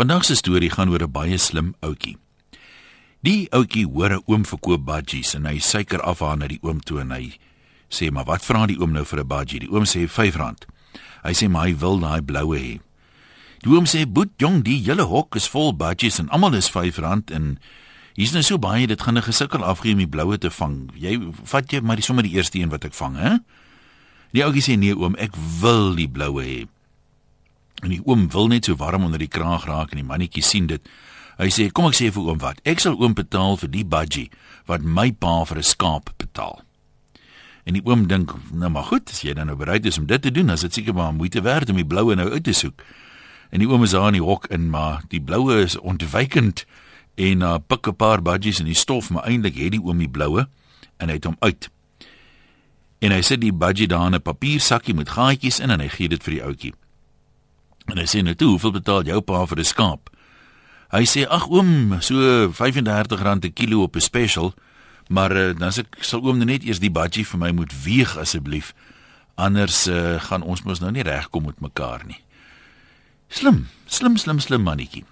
Vandag se storie gaan oor 'n baie slim ouetjie. Die ouetjie hoor 'n oom verkoop budgies en hy suiker afhaal na die oom toe en hy sê maar wat vra die oom nou vir 'n budgie? Die oom sê R5. Hy sê maar hy wil daai bloue hê. Die oom sê boet jong, die hele hok is vol budgies en almal is R5 en hier's nou so baie dit gaan 'n gesukkel afgee om die bloue te vang. Jy vat jy maar die sommer die eerste een wat ek vang, hè? Die ouetjie sê nee oom, ek wil die bloue hê. En die oom wil net so warm onder die kraag raak en die mannetjie sien dit. Hy sê: "Kom ek sê vir oom wat? Ek sal oom betaal vir die budgie wat my pa vir 'n skaap betaal." En die oom dink: "Nou maar goed, as jy dan nou bereid is om dit te doen, dan is dit seker maar moeite werd om die bloue nou uit te soek." En die oom is daar in die hok in, maar die bloue is ontwykend en uh, pik 'n paar budgies in die stof, maar eintlik het die oom die bloue en hy het hom uit. En hy sit die budgie daar in 'n papiersakkie met gaatjies in en hy gee dit vir die ouetjie. En hy sê nou toe, hoeveel betaal jou pa vir 'n skaap? Hy sê ag oom, so R35 'n kilo op 'n special, maar uh, dan sê ek sal oom net eers die budgie vir my moet weeg asseblief. Anders uh, gaan ons mos nou nie regkom met mekaar nie. Slim, slim, slim, slim mannetjie.